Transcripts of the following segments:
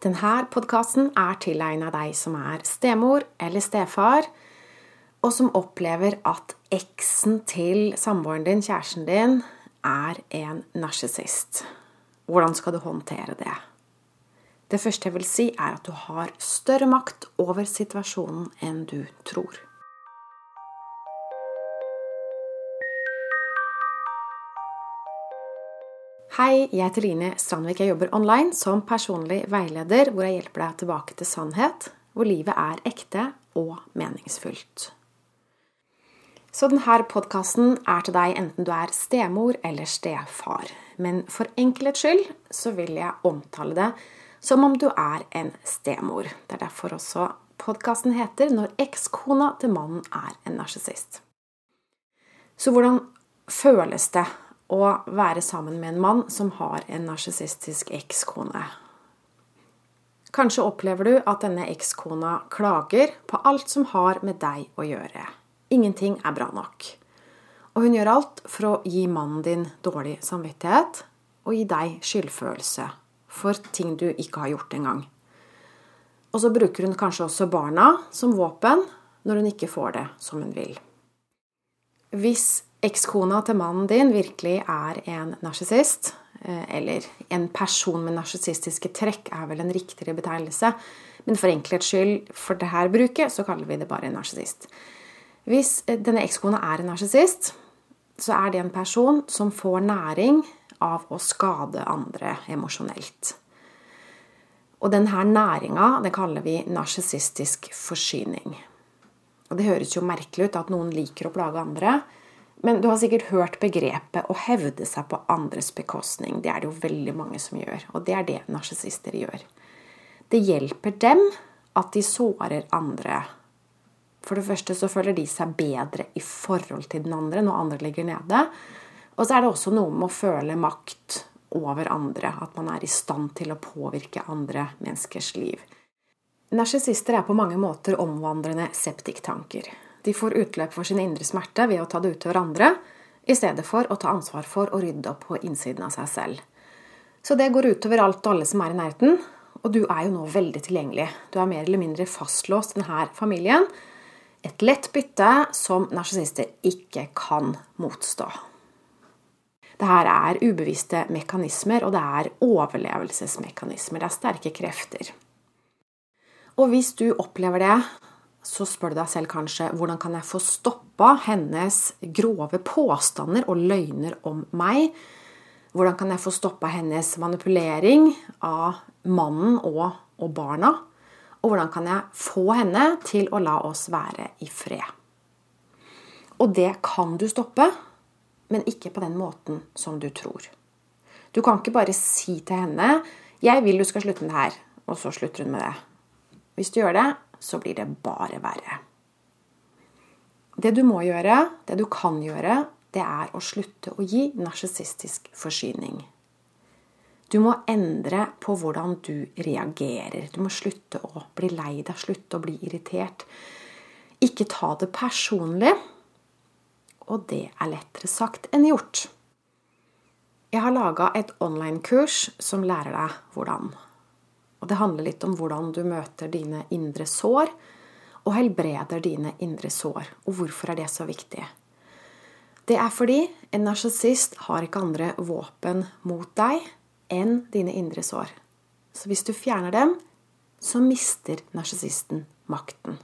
Denne podkasten er tilegna deg som er stemor eller stefar, og som opplever at eksen til samboeren din, kjæresten din, er en narsissist. Hvordan skal du håndtere det? Det første jeg vil si, er at du har større makt over situasjonen enn du tror. Hei, jeg heter Line Strandvik. Jeg jobber online som personlig veileder, hvor jeg hjelper deg tilbake til sannhet, hvor livet er ekte og meningsfullt. Så denne podkasten er til deg enten du er stemor eller stefar. Men for enkelhets skyld så vil jeg omtale det som om du er en stemor. Det er derfor også podkasten heter 'Når ekskona til mannen er en narsissist'. Så hvordan føles det å være sammen med en mann som har en narsissistisk ekskone. Kanskje opplever du at denne ekskona klager på alt som har med deg å gjøre. Ingenting er bra nok. Og hun gjør alt for å gi mannen din dårlig samvittighet og gi deg skyldfølelse for ting du ikke har gjort engang. Og så bruker hun kanskje også barna som våpen når hun ikke får det som hun vil. Hvis ekskona til mannen din virkelig er en narsissist, eh, eller en person med narsissistiske trekk er vel en riktigere betegnelse, men for enkelhets skyld for dette bruket så kaller vi det bare en narsissist. Hvis eh, denne ekskona er en narsissist, så er det en person som får næring av å skade andre emosjonelt. Og denne næringa det kaller vi narsissistisk forsyning. Og det høres jo merkelig ut at noen liker å plage andre, men du har sikkert hørt begrepet 'å hevde seg på andres bekostning'. Det er det jo veldig mange som gjør, og det er det narsissister gjør. Det hjelper dem at de sårer andre. For det første så føler de seg bedre i forhold til den andre når andre ligger nede. Og så er det også noe med å føle makt over andre. At man er i stand til å påvirke andre menneskers liv. Narsissister er på mange måter omvandrende septiktanker. De får utløp for sin indre smerte ved å ta det ut til hverandre, i stedet for å ta ansvar for å rydde opp på innsiden av seg selv. Så det går utover alt og alle som er i nærheten. Og du er jo nå veldig tilgjengelig. Du er mer eller mindre fastlåst i denne familien. Et lett bytte som narsissister ikke kan motstå. Dette er ubevisste mekanismer, og det er overlevelsesmekanismer. Det er sterke krefter. Og hvis du opplever det, så spør du deg selv kanskje hvordan kan jeg få stoppa hennes grove påstander og løgner om meg? Hvordan kan jeg få stoppa hennes manipulering av mannen og, og barna? Og hvordan kan jeg få henne til å la oss være i fred? Og det kan du stoppe, men ikke på den måten som du tror. Du kan ikke bare si til henne 'Jeg vil du skal slutte med det her', og så slutter hun med det. Hvis du gjør det, så blir det bare verre. Det du må gjøre, det du kan gjøre, det er å slutte å gi narsissistisk forsyning. Du må endre på hvordan du reagerer. Du må slutte å bli lei deg, slutte å bli irritert. Ikke ta det personlig. Og det er lettere sagt enn gjort. Jeg har laga et online-kurs som lærer deg hvordan. Og det handler litt om hvordan du møter dine indre sår, og helbreder dine indre sår. Og hvorfor er det så viktig? Det er fordi en narsissist har ikke andre våpen mot deg enn dine indre sår. Så hvis du fjerner dem, så mister narsissisten makten.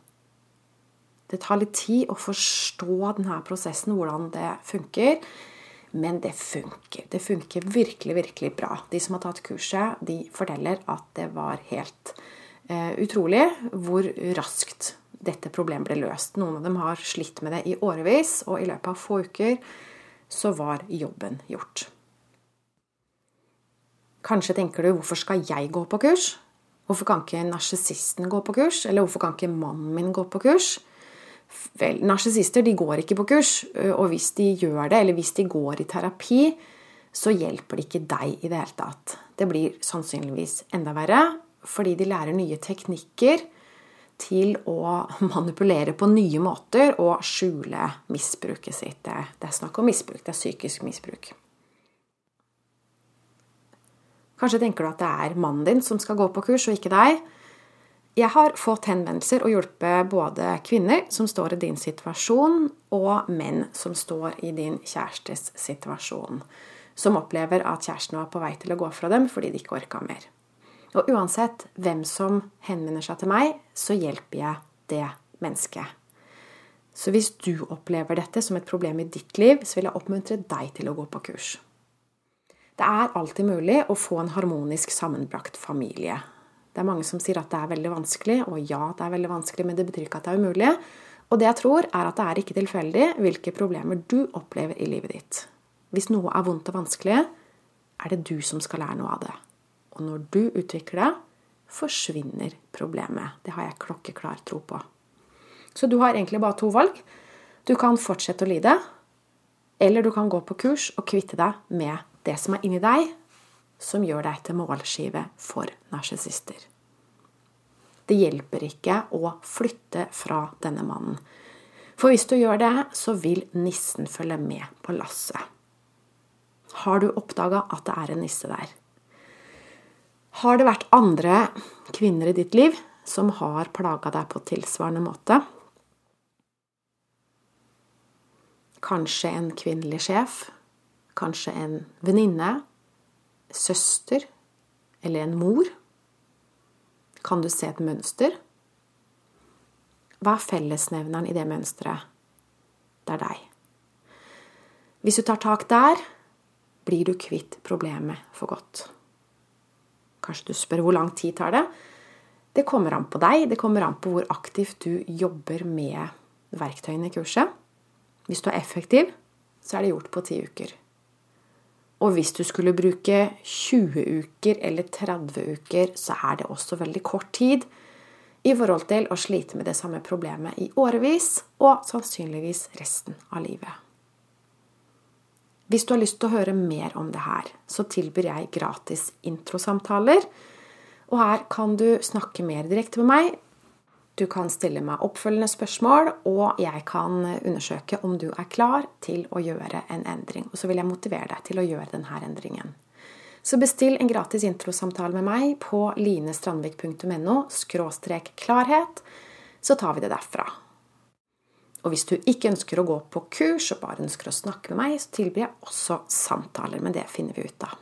Det tar litt tid å forstå denne prosessen, hvordan det funker. Men det funker. Det funker virkelig, virkelig bra. De som har tatt kurset, de forteller at det var helt eh, utrolig hvor raskt dette problemet ble løst. Noen av dem har slitt med det i årevis, og i løpet av få uker så var jobben gjort. Kanskje tenker du hvorfor skal jeg gå på kurs? Hvorfor kan ikke narsissisten gå på kurs? Eller hvorfor kan ikke mannen min gå på kurs? Vel, narsissister går ikke på kurs, og hvis de gjør det, eller hvis de går i terapi, så hjelper det ikke deg i det hele tatt. Det blir sannsynligvis enda verre, fordi de lærer nye teknikker til å manipulere på nye måter og skjule misbruket sitt. Det er snakk om misbruk. Det er psykisk misbruk. Kanskje tenker du at det er mannen din som skal gå på kurs, og ikke deg. Jeg har fått henvendelser og hjulpet både kvinner som står i din situasjon, og menn som står i din kjærestes situasjon. Som opplever at kjæresten var på vei til å gå fra dem fordi de ikke orka mer. Og uansett hvem som henvender seg til meg, så hjelper jeg det mennesket. Så hvis du opplever dette som et problem i ditt liv, så vil jeg oppmuntre deg til å gå på kurs. Det er alltid mulig å få en harmonisk sammenbrakt familie. Det er mange som sier at det er veldig vanskelig, og ja, det er veldig vanskelig, men det betyr ikke at det er umulig. Og det jeg tror, er at det er ikke tilfeldig hvilke problemer du opplever i livet ditt. Hvis noe er vondt og vanskelig, er det du som skal lære noe av det. Og når du utvikler det, forsvinner problemet. Det har jeg klokkeklar tro på. Så du har egentlig bare to valg. Du kan fortsette å lide, eller du kan gå på kurs og kvitte deg med det som er inni deg, som gjør deg til målskive for narsissister. Det hjelper ikke å flytte fra denne mannen. For hvis du gjør det, så vil nissen følge med på lasset. Har du oppdaga at det er en nisse der? Har det vært andre kvinner i ditt liv som har plaga deg på tilsvarende måte? Kanskje en kvinnelig sjef? Kanskje en venninne? Søster eller en mor? Kan du se et mønster? Hva er fellesnevneren i det mønsteret? Det er deg. Hvis du tar tak der, blir du kvitt problemet for godt. Kanskje du spør hvor lang tid tar det? Det kommer an på deg. Det kommer an på hvor aktivt du jobber med verktøyene i kurset. Hvis du er effektiv, så er det gjort på ti uker. Og hvis du skulle bruke 20 uker eller 30 uker, så er det også veldig kort tid i forhold til å slite med det samme problemet i årevis og sannsynligvis resten av livet. Hvis du har lyst til å høre mer om det her, så tilbyr jeg gratis introsamtaler. Og her kan du snakke mer direkte med meg du kan stille meg oppfølgende spørsmål, og jeg kan undersøke om du er klar til å gjøre en endring. Og så vil jeg motivere deg til å gjøre denne endringen. Så bestill en gratis introsamtale med meg på linestrandvik.no klarhet, så tar vi det derfra. Og hvis du ikke ønsker å gå på kurs og bare ønsker å snakke med meg, så tilbyr jeg også samtaler, men det finner vi ut av.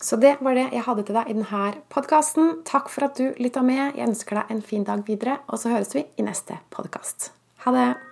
Så det var det jeg hadde til deg i denne podkasten. Takk for at du lytta med. Jeg ønsker deg en fin dag videre, og så høres vi i neste podkast. Ha det!